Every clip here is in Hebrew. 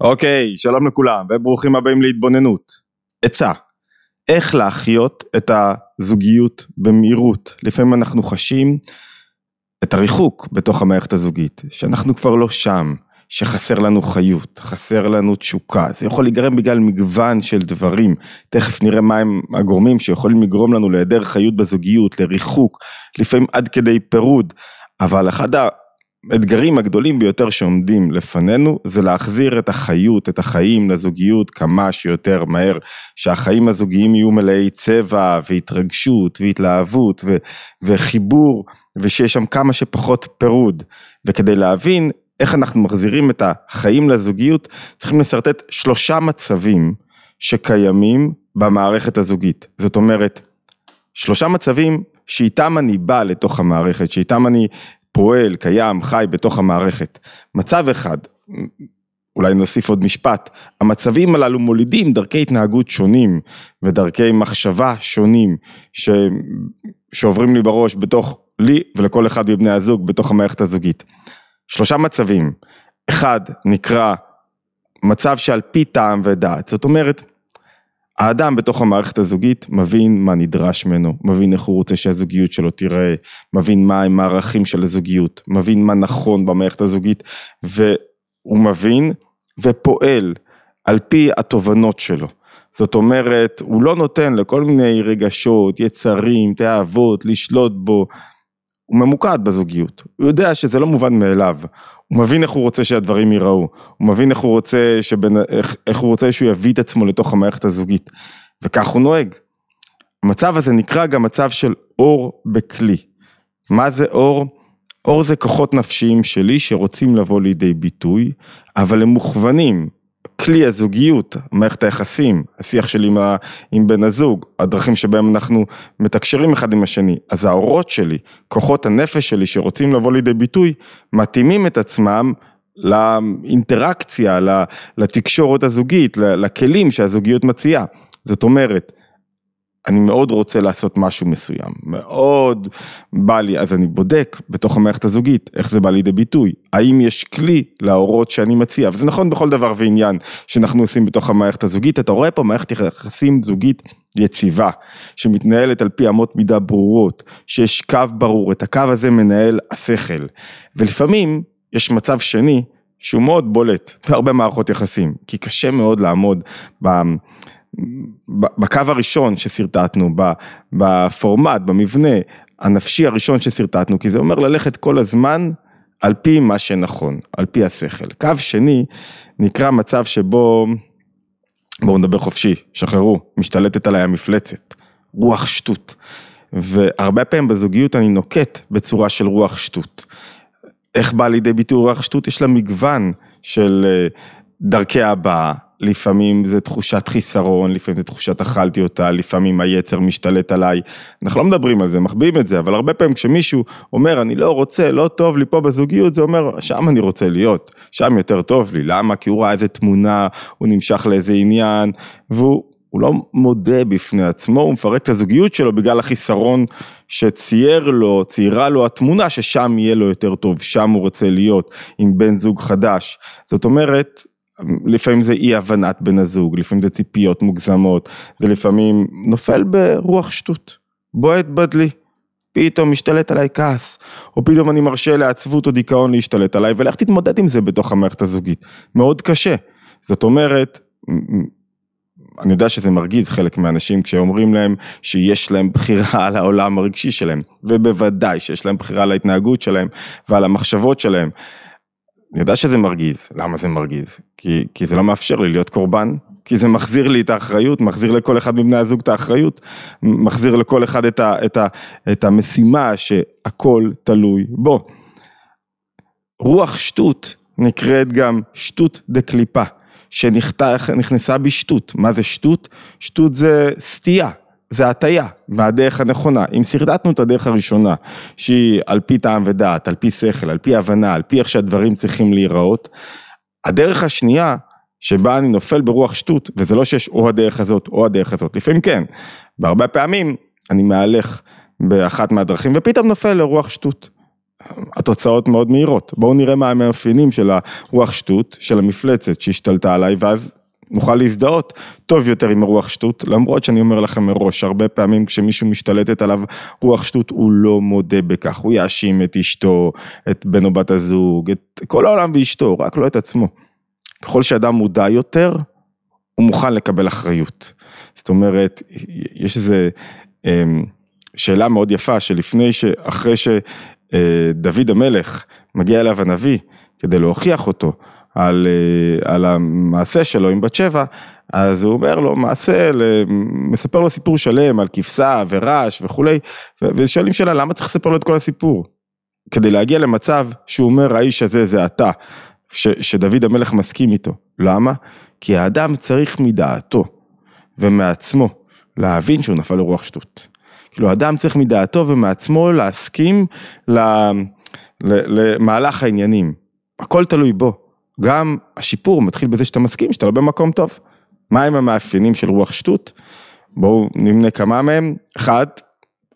אוקיי, שלום לכולם וברוכים הבאים להתבוננות. עצה, איך להחיות את הזוגיות במהירות. לפעמים אנחנו חשים את הריחוק בתוך המערכת הזוגית, שאנחנו כבר לא שם, שחסר לנו חיות, חסר לנו תשוקה, זה יכול להיגרם בגלל מגוון של דברים, תכף נראה מהם הגורמים שיכולים לגרום לנו להיעדר חיות בזוגיות, לריחוק, לפעמים עד כדי פירוד, אבל אחד האתגרים הגדולים ביותר שעומדים לפנינו זה להחזיר את החיות, את החיים לזוגיות כמה שיותר מהר, שהחיים הזוגיים יהיו מלאי צבע והתרגשות והתלהבות ו- וחיבור ושיש שם כמה שפחות פירוד. וכדי להבין איך אנחנו מחזירים את החיים לזוגיות צריכים לשרטט שלושה מצבים שקיימים במערכת הזוגית, זאת אומרת שלושה מצבים שאיתם אני בא לתוך המערכת, שאיתם אני פועל, קיים, חי בתוך המערכת. מצב אחד, אולי נוסיף עוד משפט, המצבים הללו מולידים דרכי התנהגות שונים ודרכי מחשבה שונים ש... שעוברים לי בראש בתוך, לי ולכל אחד מבני הזוג בתוך המערכת הזוגית. שלושה מצבים, אחד נקרא מצב שעל פי טעם ודעת, זאת אומרת האדם בתוך המערכת הזוגית מבין מה נדרש ממנו, מבין איך הוא רוצה שהזוגיות שלו תיראה, מבין מה הם הערכים של הזוגיות, מבין מה נכון במערכת הזוגית, והוא מבין ופועל על פי התובנות שלו. זאת אומרת, הוא לא נותן לכל מיני רגשות, יצרים, תאוות, לשלוט בו, הוא ממוקד בזוגיות, הוא יודע שזה לא מובן מאליו, הוא מבין איך הוא רוצה שהדברים ייראו, הוא מבין איך הוא רוצה, שבין, איך, איך הוא רוצה שהוא יביא את עצמו לתוך המערכת הזוגית, וכך הוא נוהג. המצב הזה נקרא גם מצב של אור בכלי. מה זה אור? אור זה כוחות נפשיים שלי שרוצים לבוא לידי ביטוי, אבל הם מוכוונים כלי הזוגיות, מערכת היחסים, השיח שלי עם, ה, עם בן הזוג, הדרכים שבהם אנחנו מתקשרים אחד עם השני, אז האורות שלי, כוחות הנפש שלי שרוצים לבוא לידי ביטוי, מתאימים את עצמם לאינטראקציה, לתקשורת הזוגית, לכלים שהזוגיות מציעה. זאת אומרת, אני מאוד רוצה לעשות משהו מסוים, מאוד בא לי, אז אני בודק בתוך המערכת הזוגית, איך זה בא לידי ביטוי, האם יש כלי להורות שאני מציע, וזה נכון בכל דבר ועניין שאנחנו עושים בתוך המערכת הזוגית, אתה רואה פה מערכת יחסים זוגית יציבה, שמתנהלת על פי אמות מידה ברורות, שיש קו ברור, את הקו הזה מנהל השכל, ולפעמים יש מצב שני, שהוא מאוד בולט בהרבה מערכות יחסים, כי קשה מאוד לעמוד ב... בקו הראשון ששרטטנו, בפורמט, במבנה הנפשי הראשון ששרטטנו, כי זה אומר ללכת כל הזמן על פי מה שנכון, על פי השכל. קו שני נקרא מצב שבו, בואו נדבר חופשי, שחררו, משתלטת עליי המפלצת, רוח שטות. והרבה פעמים בזוגיות אני נוקט בצורה של רוח שטות. איך בא לידי ביטוי רוח שטות? יש לה מגוון של אה, דרכי הבעה. לפעמים זה תחושת חיסרון, לפעמים זה תחושת אכלתי אותה, לפעמים היצר משתלט עליי, אנחנו לא מדברים על זה, מחביאים את זה, אבל הרבה פעמים כשמישהו אומר אני לא רוצה, לא טוב לי פה בזוגיות, זה אומר שם אני רוצה להיות, שם יותר טוב לי, למה? כי הוא ראה איזה תמונה, הוא נמשך לאיזה עניין, והוא לא מודה בפני עצמו, הוא מפרק את הזוגיות שלו בגלל החיסרון שצייר לו, ציירה לו התמונה ששם יהיה לו יותר טוב, שם הוא רוצה להיות עם בן זוג חדש, זאת אומרת, לפעמים זה אי הבנת בן הזוג, לפעמים זה ציפיות מוגזמות, זה לפעמים נופל ברוח שטות, בועט בדלי, פתאום משתלט עליי כעס, או פתאום אני מרשה לעצבות או דיכאון להשתלט עליי, ולך תתמודד עם זה בתוך המערכת הזוגית, מאוד קשה, זאת אומרת, אני יודע שזה מרגיז חלק מהאנשים כשאומרים להם שיש להם בחירה על העולם הרגשי שלהם, ובוודאי שיש להם בחירה על ההתנהגות שלהם ועל המחשבות שלהם. אני יודע שזה מרגיז, למה זה מרגיז? כי, כי זה לא מאפשר לי להיות קורבן, כי זה מחזיר לי את האחריות, מחזיר לכל אחד מבני הזוג את האחריות, מחזיר לכל אחד את, ה, את, ה, את המשימה שהכל תלוי בו. רוח שטות נקראת גם שטות דקליפה, שנכנסה בשטות. מה זה שטות? שטות זה סטייה, זה הטייה מהדרך הנכונה. אם שרטטנו את הדרך הראשונה, שהיא על פי טעם ודעת, על פי שכל, על פי הבנה, על פי איך שהדברים צריכים להיראות, הדרך השנייה, שבה אני נופל ברוח שטות, וזה לא שיש או הדרך הזאת או הדרך הזאת, לפעמים כן, בהרבה פעמים אני מהלך באחת מהדרכים ופתאום נופל לרוח שטות. התוצאות מאוד מהירות. בואו נראה מה המאפיינים של הרוח שטות, של המפלצת שהשתלטה עליי, ואז נוכל להזדהות טוב יותר עם הרוח שטות, למרות שאני אומר לכם מראש, הרבה פעמים כשמישהו משתלטת עליו רוח שטות, הוא לא מודה בכך, הוא יאשים את אשתו, את בן או בת הזוג, את כל העולם ואשתו, רק לא את עצמו. ככל שאדם מודע יותר, הוא מוכן לקבל אחריות. זאת אומרת, יש איזה אמ, שאלה מאוד יפה, שלפני, אחרי שדוד המלך מגיע אליו הנביא, כדי להוכיח אותו, על, אה, על המעשה שלו עם בת שבע, אז הוא אומר לו מעשה, מספר לו סיפור שלם על כבשה ורעש וכולי, ושואלים שאלה למה צריך לספר לו את כל הסיפור? כדי להגיע למצב שהוא אומר האיש הזה זה אתה, ש, שדוד המלך מסכים איתו, למה? כי האדם צריך מדעתו ומעצמו להבין שהוא נפל לרוח שטות. כאילו האדם צריך מדעתו ומעצמו להסכים למהלך העניינים, הכל תלוי בו. גם השיפור מתחיל בזה שאתה מסכים שאתה לא במקום טוב. מהם המאפיינים של רוח שטות? בואו נמנה כמה מהם. אחד,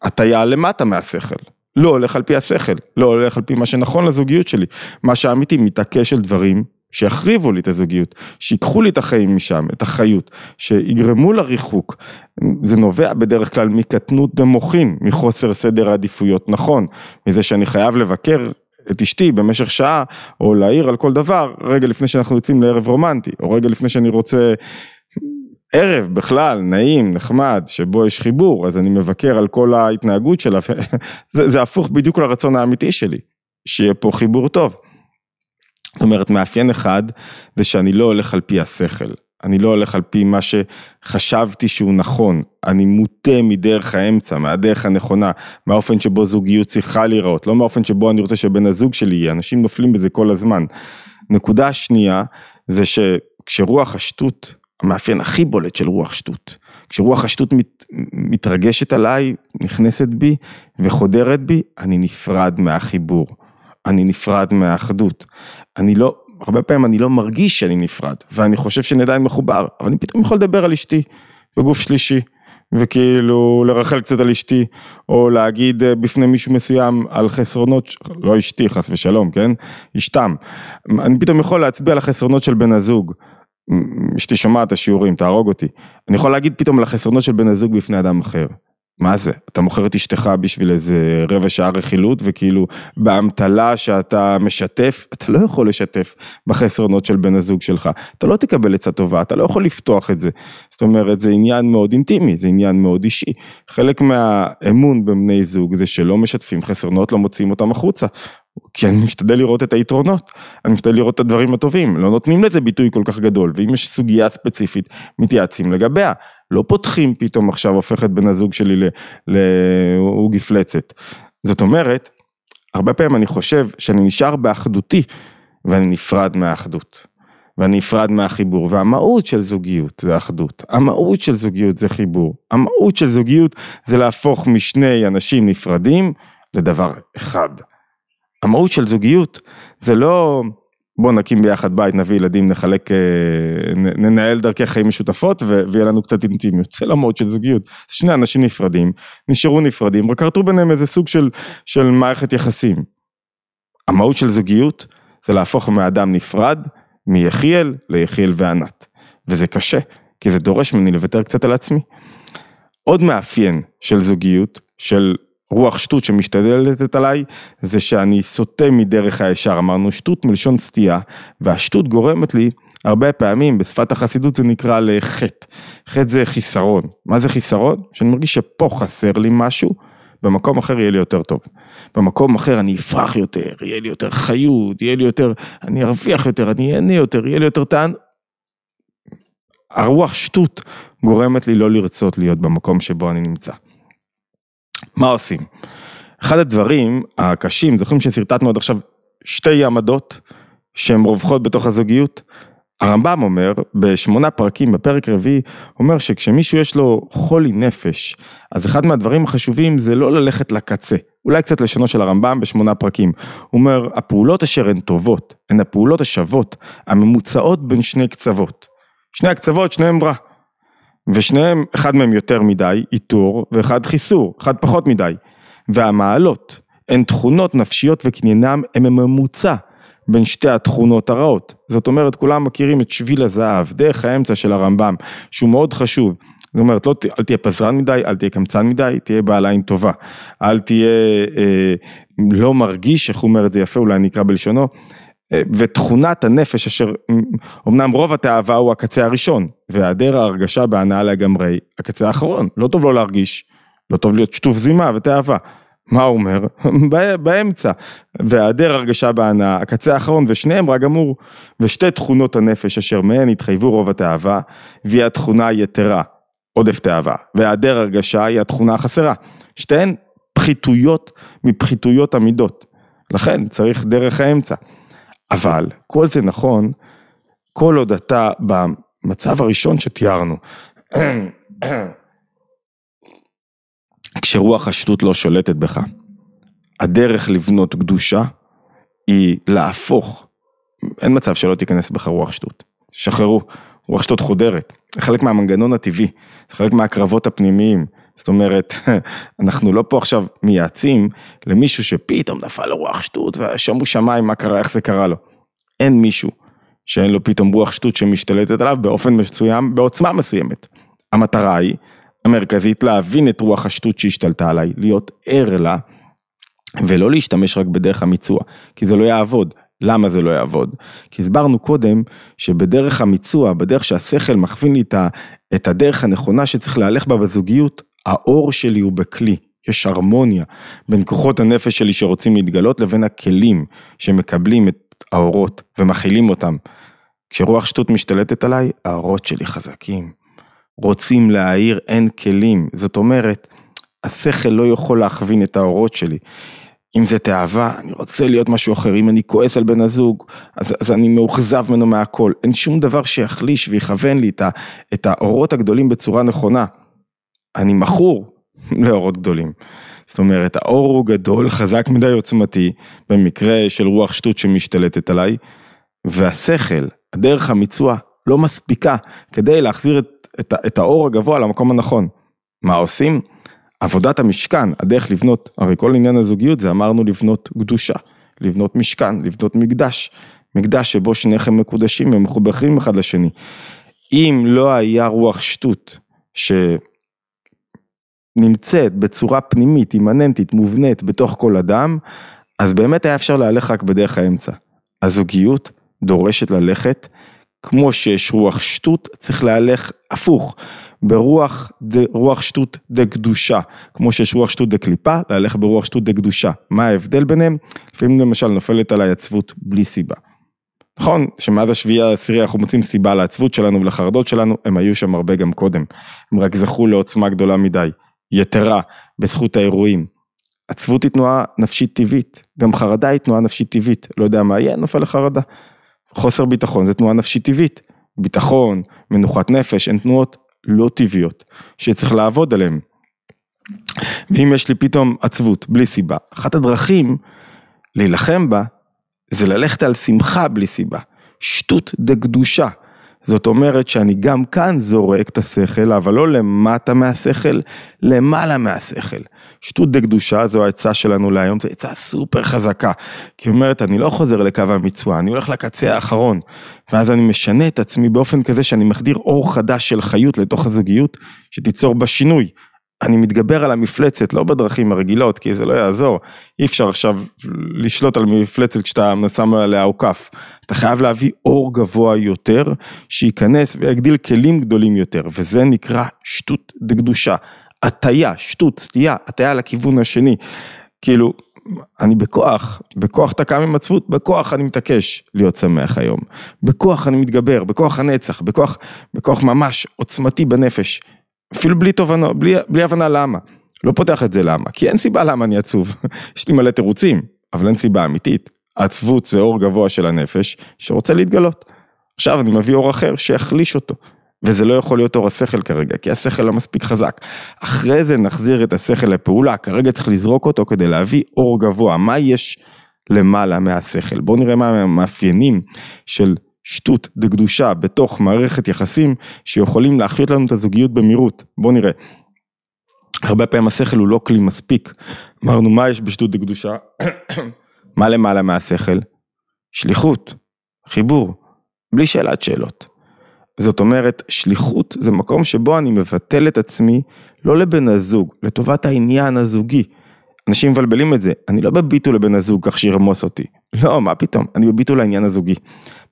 הטיה למטה מהשכל. לא הולך על פי השכל, לא הולך על פי מה שנכון לזוגיות שלי. מה שאמיתי מתעקש על דברים שיחריבו לי את הזוגיות, שיקחו לי את החיים משם, את החיות, שיגרמו לריחוק. זה נובע בדרך כלל מקטנות במוחין, מחוסר סדר עדיפויות נכון, מזה שאני חייב לבקר את אשתי במשך שעה, או להעיר על כל דבר, רגע לפני שאנחנו יוצאים לערב רומנטי, או רגע לפני שאני רוצה ערב בכלל, נעים, נחמד, שבו יש חיבור, אז אני מבקר על כל ההתנהגות שלה, זה, זה הפוך בדיוק לרצון האמיתי שלי, שיהיה פה חיבור טוב. זאת אומרת, מאפיין אחד, זה שאני לא הולך על פי השכל, אני לא הולך על פי מה שחשבתי שהוא נכון, אני מוטה מדרך האמצע, מהדרך הנכונה, מהאופן שבו זוגיות צריכה להיראות, לא מהאופן שבו אני רוצה שבן הזוג שלי יהיה, אנשים נופלים בזה כל הזמן. נקודה שנייה, זה שכשרוח השטות, המאפיין הכי בולט של רוח שטות, כשרוח השטות מת, מתרגשת עליי, נכנסת בי וחודרת בי, אני נפרד מהחיבור, אני נפרד מהאחדות, אני לא הרבה פעמים אני לא מרגיש שאני נפרד, ואני חושב שאני עדיין מחובר, אבל אני פתאום יכול לדבר על אשתי בגוף שלישי, וכאילו לרחל קצת על אשתי, או להגיד אה, בפני מישהו מסוים על חסרונות, לא אשתי חס ושלום, כן? אשתם. אני פתאום יכול להצביע על החסרונות של בן הזוג. אשתי שומעת את השיעורים, תהרוג אותי. אני יכול להגיד פתאום על החסרונות של בן הזוג בפני אדם אחר. מה זה? אתה מוכר את אשתך בשביל איזה רבע שעה רכילות וכאילו באמתלה שאתה משתף, אתה לא יכול לשתף בחסרונות של בן הזוג שלך, אתה לא תקבל עצה טובה, אתה לא יכול לפתוח את זה. זאת אומרת, זה עניין מאוד אינטימי, זה עניין מאוד אישי. חלק מהאמון בבני זוג זה שלא משתפים חסרונות, לא מוציאים אותם החוצה. כי אני משתדל לראות את היתרונות, אני משתדל לראות את הדברים הטובים, לא נותנים לזה ביטוי כל כך גדול, ואם יש סוגיה ספציפית, מתייעצים לגביה. לא פותחים פתאום עכשיו הופך את בן הזוג שלי לעוגי פלצת. זאת אומרת, הרבה פעמים אני חושב שאני נשאר באחדותי ואני נפרד מהאחדות. ואני נפרד מהחיבור, והמהות של זוגיות זה אחדות, המהות של זוגיות זה חיבור, המהות של זוגיות זה להפוך משני אנשים נפרדים לדבר אחד. המהות של זוגיות זה לא בוא נקים ביחד בית, נביא ילדים, נחלק, אה, ננהל דרכי חיים משותפות ויהיה לנו קצת אינטימיות. זה לא מאוד של זוגיות. שני אנשים נפרדים, נשארו נפרדים, רק כרתו ביניהם איזה סוג של, של מערכת יחסים. המהות של זוגיות זה להפוך מאדם נפרד, מיחיאל ליחיאל וענת. וזה קשה, כי זה דורש ממני לוותר קצת על עצמי. עוד מאפיין של זוגיות, של רוח שטות שמשתדלת עליי, זה שאני סוטה מדרך הישר, אמרנו שטות מלשון סטייה, והשטות גורמת לי הרבה פעמים, בשפת החסידות זה נקרא לחטא, חטא זה חיסרון, מה זה חיסרון? שאני מרגיש שפה חסר לי משהו, במקום אחר יהיה לי יותר טוב. במקום אחר אני אפרח יותר, יהיה לי יותר חיות, יהיה לי יותר, אני ארוויח יותר, אני אהנה יותר, יהיה לי יותר טען. הרוח שטות גורמת לי לא לרצות להיות במקום שבו אני נמצא. מה עושים? אחד הדברים הקשים, זוכרים ששרטטנו עד עכשיו שתי עמדות שהן רווחות בתוך הזוגיות? הרמב"ם אומר, בשמונה פרקים, בפרק רביעי, אומר שכשמישהו יש לו חולי נפש, אז אחד מהדברים החשובים זה לא ללכת לקצה. אולי קצת לשונו של הרמב"ם בשמונה פרקים. הוא אומר, הפעולות אשר הן טובות, הן הפעולות השוות, הממוצעות בין שני קצוות. שני הקצוות, שניהם רע. ושניהם, אחד מהם יותר מדי, איתור, ואחד חיסור, אחד פחות מדי. והמעלות הן תכונות נפשיות וקניינם הם הממוצע בין שתי התכונות הרעות. זאת אומרת, כולם מכירים את שביל הזהב, דרך האמצע של הרמב"ם, שהוא מאוד חשוב. זאת אומרת, לא, אל תהיה פזרן מדי, אל תהיה קמצן מדי, תהיה בעל עין טובה. אל תהיה אה, לא מרגיש, איך הוא אומר את זה יפה, אולי אני אקרא בלשונו, ותכונת הנפש אשר, אמנם רוב התאווה הוא הקצה הראשון, והיעדר ההרגשה בהנאה לגמרי, הקצה האחרון. לא טוב לא להרגיש, לא טוב להיות שטוף זימה ותאווה. מה הוא אומר? באמצע. והיעדר הרגשה בהנאה, הקצה האחרון, ושניהם רק גמור. ושתי תכונות הנפש אשר מהן התחייבו רוב התאווה, והיא התכונה היתרה, עודף תאווה. והיעדר הרגשה היא התכונה החסרה. שתיהן פחיתויות מפחיתויות המידות. לכן צריך דרך האמצע. אבל כל זה נכון, כל עוד אתה במצב הראשון שתיארנו. כשרוח השטות לא שולטת בך. הדרך לבנות קדושה היא להפוך, אין מצב שלא תיכנס בך רוח שטות, שחררו, רוח שטות חודרת, זה חלק מהמנגנון הטבעי, זה חלק מהקרבות הפנימיים, זאת אומרת, אנחנו לא פה עכשיו מייעצים למישהו שפתאום נפל לו רוח שטות ושמו שמיים מה קרה, איך זה קרה לו. אין מישהו שאין לו פתאום רוח שטות שמשתלטת עליו באופן מסוים, בעוצמה מסוימת. המטרה היא המרכזית להבין את רוח השטות שהשתלטה עליי, להיות ער לה, ולא להשתמש רק בדרך המיצוע, כי זה לא יעבוד. למה זה לא יעבוד? כי הסברנו קודם שבדרך המיצוע, בדרך שהשכל מכווין לי את הדרך הנכונה שצריך להלך בה בזוגיות, האור שלי הוא בכלי, יש הרמוניה בין כוחות הנפש שלי שרוצים להתגלות לבין הכלים שמקבלים את האורות ומכילים אותם. כשרוח שטות משתלטת עליי, האורות שלי חזקים. רוצים להעיר, אין כלים. זאת אומרת, השכל לא יכול להכווין את האורות שלי. אם זה תאווה, אני רוצה להיות משהו אחר, אם אני כועס על בן הזוג, אז, אז אני מאוכזב ממנו מהכל. אין שום דבר שיחליש ויכוון לי את, ה, את האורות הגדולים בצורה נכונה. אני מכור לאורות גדולים. זאת אומרת, האור הוא גדול, חזק מדי עוצמתי, במקרה של רוח שטות שמשתלטת עליי, והשכל, הדרך המיצוע, לא מספיקה כדי להחזיר את את, את האור הגבוה למקום הנכון. מה עושים? עבודת המשכן, הדרך לבנות, הרי כל עניין הזוגיות זה אמרנו לבנות קדושה, לבנות משכן, לבנות מקדש, מקדש שבו שניכם מקודשים ומחוברים אחד לשני. אם לא היה רוח שטות שנמצאת בצורה פנימית, אימננטית, מובנית בתוך כל אדם, אז באמת היה אפשר להלך רק בדרך האמצע. הזוגיות דורשת ללכת כמו שיש רוח שטות, צריך להלך הפוך, ברוח רוח שטות דה קדושה, כמו שיש רוח שטות דה קליפה, להלך ברוח שטות דה קדושה. מה ההבדל ביניהם? לפעמים למשל נופלת עליי עצבות בלי סיבה. נכון שמאז השביעי העשירי אנחנו מוצאים סיבה לעצבות שלנו ולחרדות שלנו, הם היו שם הרבה גם קודם. הם רק זכו לעוצמה גדולה מדי, יתרה, בזכות האירועים. עצבות היא תנועה נפשית טבעית, גם חרדה היא תנועה נפשית טבעית, לא יודע מה יהיה, נופל לחרדה. חוסר ביטחון זה תנועה נפשית טבעית. ביטחון, מנוחת נפש, הן תנועות לא טבעיות, שצריך לעבוד עליהן. ואם יש לי פתאום עצבות, בלי סיבה, אחת הדרכים להילחם בה, זה ללכת על שמחה בלי סיבה. שטות דקדושה. זאת אומרת שאני גם כאן זורק את השכל, אבל לא למטה מהשכל, למעלה מהשכל. שטות דקדושה זו העצה שלנו להיום, זו עצה סופר חזקה. כי היא אומרת, אני לא חוזר לקו המצווה, אני הולך לקצה האחרון. ואז אני משנה את עצמי באופן כזה שאני מחדיר אור חדש של חיות לתוך הזוגיות, שתיצור בה שינוי. אני מתגבר על המפלצת, לא בדרכים הרגילות, כי זה לא יעזור. אי אפשר עכשיו לשלוט על מפלצת כשאתה שם עליה עוקף. אתה חייב להביא אור גבוה יותר, שייכנס ויגדיל כלים גדולים יותר, וזה נקרא שטות דקדושה. הטיה, שטות, סטייה, הטיה לכיוון השני. כאילו, אני בכוח, בכוח עם עצבות, בכוח אני מתעקש להיות שמח היום. בכוח אני מתגבר, בכוח הנצח, בכוח, בכוח ממש עוצמתי בנפש. אפילו בלי תובנה, בלי, בלי הבנה למה. לא פותח את זה למה, כי אין סיבה למה אני עצוב. יש לי מלא תירוצים, אבל אין סיבה אמיתית. העצבות זה אור גבוה של הנפש שרוצה להתגלות. עכשיו אני מביא אור אחר שיחליש אותו. וזה לא יכול להיות אור השכל כרגע, כי השכל לא מספיק חזק. אחרי זה נחזיר את השכל לפעולה, כרגע צריך לזרוק אותו כדי להביא אור גבוה. מה יש למעלה מהשכל? בואו נראה מה המאפיינים של שטות דקדושה בתוך מערכת יחסים שיכולים להחיות לנו את הזוגיות במהירות. בואו נראה. הרבה פעמים השכל הוא לא כלי מספיק. אמרנו, מה יש בשטות דקדושה? מה למעלה מהשכל? שליחות, חיבור, בלי שאלת שאלות. זאת אומרת, שליחות זה מקום שבו אני מבטל את עצמי לא לבן הזוג, לטובת העניין הזוגי. אנשים מבלבלים את זה, אני לא בביטול לבן הזוג כך שירמוס אותי. לא, מה פתאום, אני בביטול לעניין הזוגי.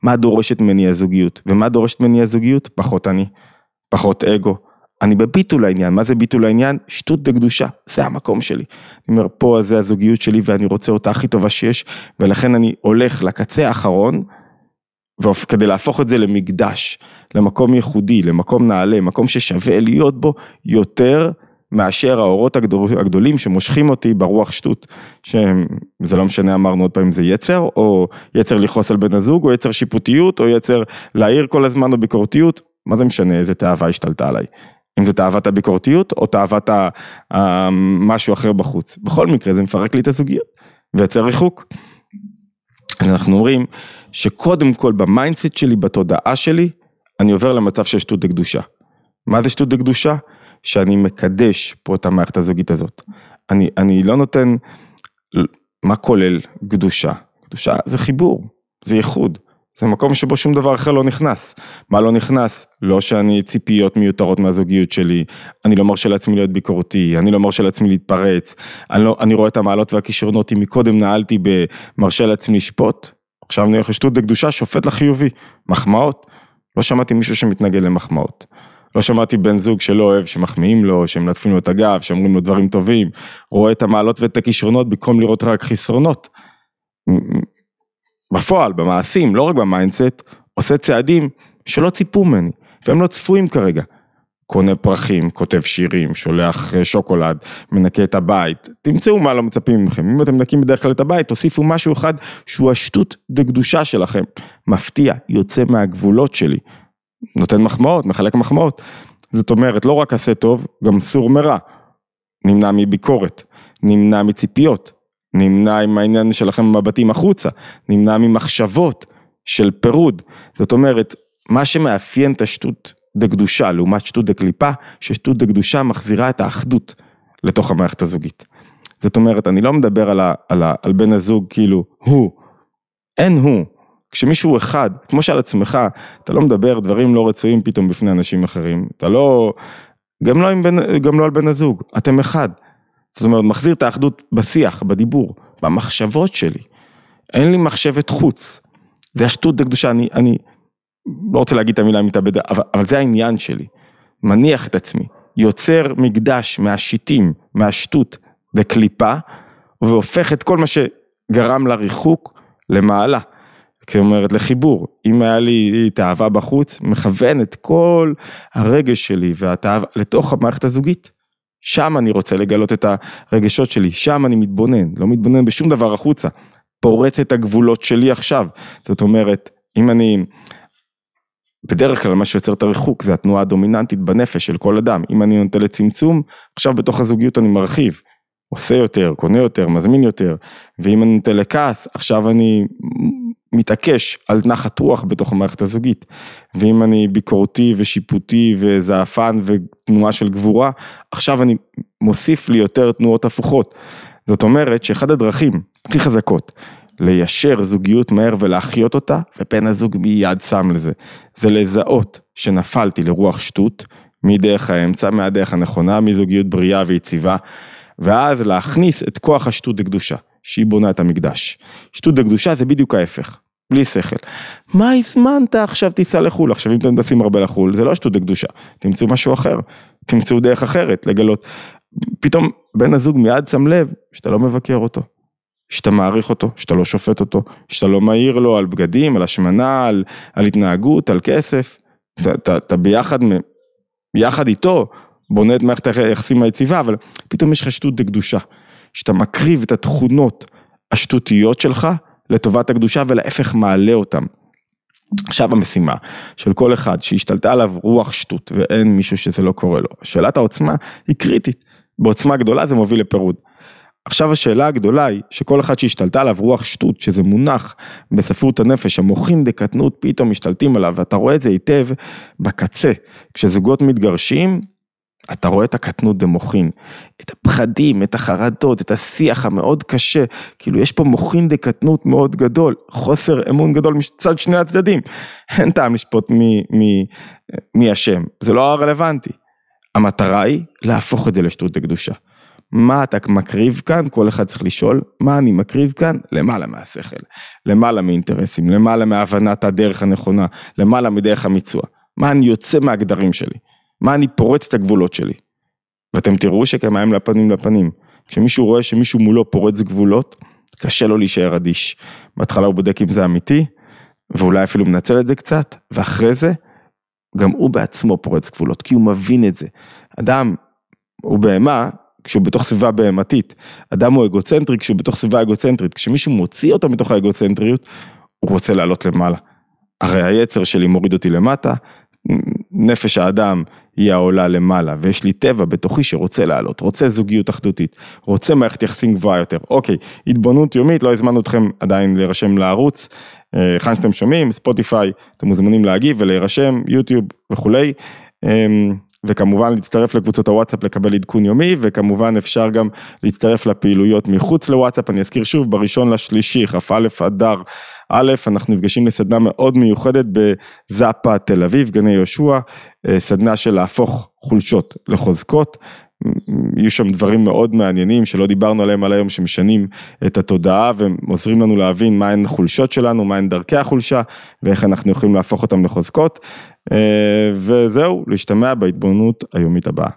מה דורשת ממני הזוגיות? ומה דורשת ממני הזוגיות? פחות אני, פחות אגו. אני בביטול העניין, מה זה ביטול העניין? שטות דקדושה, זה המקום שלי. אני אומר, פה זה הזוגיות שלי ואני רוצה אותה הכי טובה שיש, ולכן אני הולך לקצה האחרון, כדי להפוך את זה למקדש, למקום ייחודי, למקום נעלה, מקום ששווה להיות בו יותר מאשר האורות הגדולים שמושכים אותי ברוח שטות, שזה לא משנה אמרנו עוד פעם זה יצר, או יצר לכעוס על בן הזוג, או יצר שיפוטיות, או יצר להעיר כל הזמן או ביקורתיות, מה זה משנה איזה תאווה השתלטה עליי. אם זה תאוות הביקורתיות או תאוות משהו אחר בחוץ. בכל מקרה זה מפרק לי את הזוגיות ויוצר ריחוק. אז אנחנו אומרים שקודם כל ב mindset שלי, בתודעה שלי, אני עובר למצב של שטות דקדושה. מה זה שטות דקדושה? שאני מקדש פה את המערכת הזוגית הזאת. אני, אני לא נותן, מה כולל קדושה? קדושה זה חיבור, זה ייחוד. זה מקום שבו שום דבר אחר לא נכנס. מה לא נכנס? לא שאני ציפיות מיותרות מהזוגיות שלי, אני לא מרשה לעצמי להיות ביקורתי, אני לא מרשה לעצמי להתפרץ, אני, לא, אני רואה את המעלות והכישרונות, אם מקודם הייתי מרשה לעצמי לשפוט, עכשיו אני הולך לשטות דקדושה, שופט לחיובי, מחמאות, לא שמעתי מישהו שמתנגד למחמאות. לא שמעתי בן זוג שלא אוהב שמחמיאים לו, שמלטפים לו את הגב, שאומרים לו דברים טובים, רואה את המעלות ואת הכישרונות במקום לראות רק חסרונות. בפועל, במעשים, לא רק ב mindset, עושה צעדים שלא ציפו ממני, והם לא צפויים כרגע. קונה פרחים, כותב שירים, שולח אה, שוקולד, מנקה את הבית, תמצאו מה לא מצפים מכם. אם אתם מנקים בדרך כלל את הבית, תוסיפו משהו אחד שהוא השטות דקדושה שלכם. מפתיע, יוצא מהגבולות שלי. נותן מחמאות, מחלק מחמאות. זאת אומרת, לא רק עשה טוב, גם סור מרע. נמנע מביקורת, נמנע מציפיות, נמנע עם העניין שלכם מבטים החוצה, נמנע ממחשבות של פירוד. זאת אומרת, מה שמאפיין את השטות דקדושה לעומת שטות דקליפה, ששטות דקדושה מחזירה את האחדות לתוך המערכת הזוגית. זאת אומרת, אני לא מדבר על, ה, על, ה, על בן הזוג כאילו הוא, אין הוא. כשמישהו אחד, כמו שעל עצמך, אתה לא מדבר דברים לא רצויים פתאום בפני אנשים אחרים, אתה לא, גם לא, בן, גם לא על בן הזוג, אתם אחד. זאת אומרת, מחזיר את האחדות בשיח, בדיבור, במחשבות שלי. אין לי מחשבת חוץ. זה השטות דקדושה, אני, אני לא רוצה להגיד את המילה מתאבד, אבל, אבל זה העניין שלי. מניח את עצמי, יוצר מקדש מהשיטים, מהשטות לקליפה, והופך את כל מה שגרם לריחוק למעלה. כלומר, לחיבור. אם היה לי תאווה בחוץ, מכוון את כל הרגש שלי והתאווה לתוך המערכת הזוגית. שם אני רוצה לגלות את הרגשות שלי, שם אני מתבונן, לא מתבונן בשום דבר החוצה. פורץ את הגבולות שלי עכשיו. זאת אומרת, אם אני... בדרך כלל מה שיוצר את הריחוק זה התנועה הדומיננטית בנפש של כל אדם. אם אני נוטה לצמצום, עכשיו בתוך הזוגיות אני מרחיב. עושה יותר, קונה יותר, מזמין יותר. ואם אני נוטה לכעס, עכשיו אני מתעקש על נחת רוח בתוך המערכת הזוגית. ואם אני ביקורתי ושיפוטי וזעפן ותנועה של גבורה, עכשיו אני מוסיף לי יותר תנועות הפוכות. זאת אומרת שאחד הדרכים הכי חזקות ליישר זוגיות מהר ולהחיות אותה, ובן הזוג מיד שם לזה. זה לזהות שנפלתי לרוח שטות, מדרך האמצע, מהדרך הנכונה, מזוגיות בריאה ויציבה, ואז להכניס את כוח השטות לקדושה. שהיא בונה את המקדש. שטות דקדושה זה בדיוק ההפך, בלי שכל. מה הזמנת עכשיו תיסע לחו"ל, עכשיו אם אתם טסים הרבה לחו"ל, זה לא שטות דקדושה, תמצאו משהו אחר, תמצאו דרך אחרת לגלות. פתאום בן הזוג מיד שם לב שאתה לא מבקר אותו, שאתה מעריך אותו, שאתה לא שופט אותו, שאתה לא מעיר לו על בגדים, על השמנה, על, על התנהגות, על כסף. אתה, ביחד, ביחד איתו בונה את מערכת היחסים היציבה, אבל פתאום יש לך שטות דקדושה. שאתה מקריב את התכונות השטותיות שלך לטובת הקדושה ולהפך מעלה אותם. עכשיו המשימה של כל אחד שהשתלטה עליו רוח שטות ואין מישהו שזה לא קורה לו, שאלת העוצמה היא קריטית, בעוצמה גדולה זה מוביל לפירוד. עכשיו השאלה הגדולה היא שכל אחד שהשתלטה עליו רוח שטות, שזה מונח בספרות הנפש, המוחין דקטנות פתאום משתלטים עליו, ואתה רואה את זה היטב בקצה, כשזוגות מתגרשים, אתה רואה את הקטנות במוחין, את הפחדים, את החרדות, את השיח המאוד קשה, כאילו יש פה מוחין דקטנות מאוד גדול, חוסר אמון גדול מצד שני הצדדים, אין טעם לשפוט מי, מי, מי אשם, זה לא הרלוונטי. המטרה היא להפוך את זה לשטות דקדושה. מה אתה מקריב כאן, כל אחד צריך לשאול, מה אני מקריב כאן? למעלה מהשכל, למעלה מאינטרסים, למעלה מהבנת הדרך הנכונה, למעלה מדרך המיצוע. מה אני יוצא מהגדרים שלי, מה אני פורץ את הגבולות שלי. ואתם תראו שכמים לפנים לפנים. כשמישהו רואה שמישהו מולו פורץ גבולות, קשה לו להישאר אדיש. בהתחלה הוא בודק אם זה אמיתי, ואולי אפילו מנצל את זה קצת, ואחרי זה, גם הוא בעצמו פורץ גבולות, כי הוא מבין את זה. אדם הוא בהמה, כשהוא בתוך סביבה בהמתית. אדם הוא אגוצנטרי כשהוא בתוך סביבה אגוצנטרית. כשמישהו מוציא אותו מתוך האגוצנטריות, הוא רוצה לעלות למעלה. הרי היצר שלי מוריד אותי למטה, נפש האדם היא העולה למעלה, ויש לי טבע בתוכי שרוצה לעלות, רוצה זוגיות אחדותית, רוצה מערכת יחסים גבוהה יותר. אוקיי, התבוננות יומית, לא הזמנו אתכם עדיין להירשם לערוץ, אה, היכן שאתם שומעים, ספוטיפיי, אתם מוזמנים להגיב ולהירשם, יוטיוב וכולי. וכמובן להצטרף לקבוצות הוואטסאפ לקבל עדכון יומי, וכמובן אפשר גם להצטרף לפעילויות מחוץ לוואטסאפ, אני אזכיר שוב, בראשון לשלישי, כ"א אדר א', אנחנו נפגשים לסדנה מאוד מיוחדת בזאפה תל אביב, גני יהושע, אה, סדנה של להפוך חולשות לחוזקות. יהיו שם דברים מאוד מעניינים שלא דיברנו עליהם על היום שמשנים את התודעה ועוזרים לנו להבין מהן החולשות שלנו, מהן דרכי החולשה ואיך אנחנו יכולים להפוך אותם לחוזקות. אה, וזהו, להשתמע בהתבוננות היומית הבאה.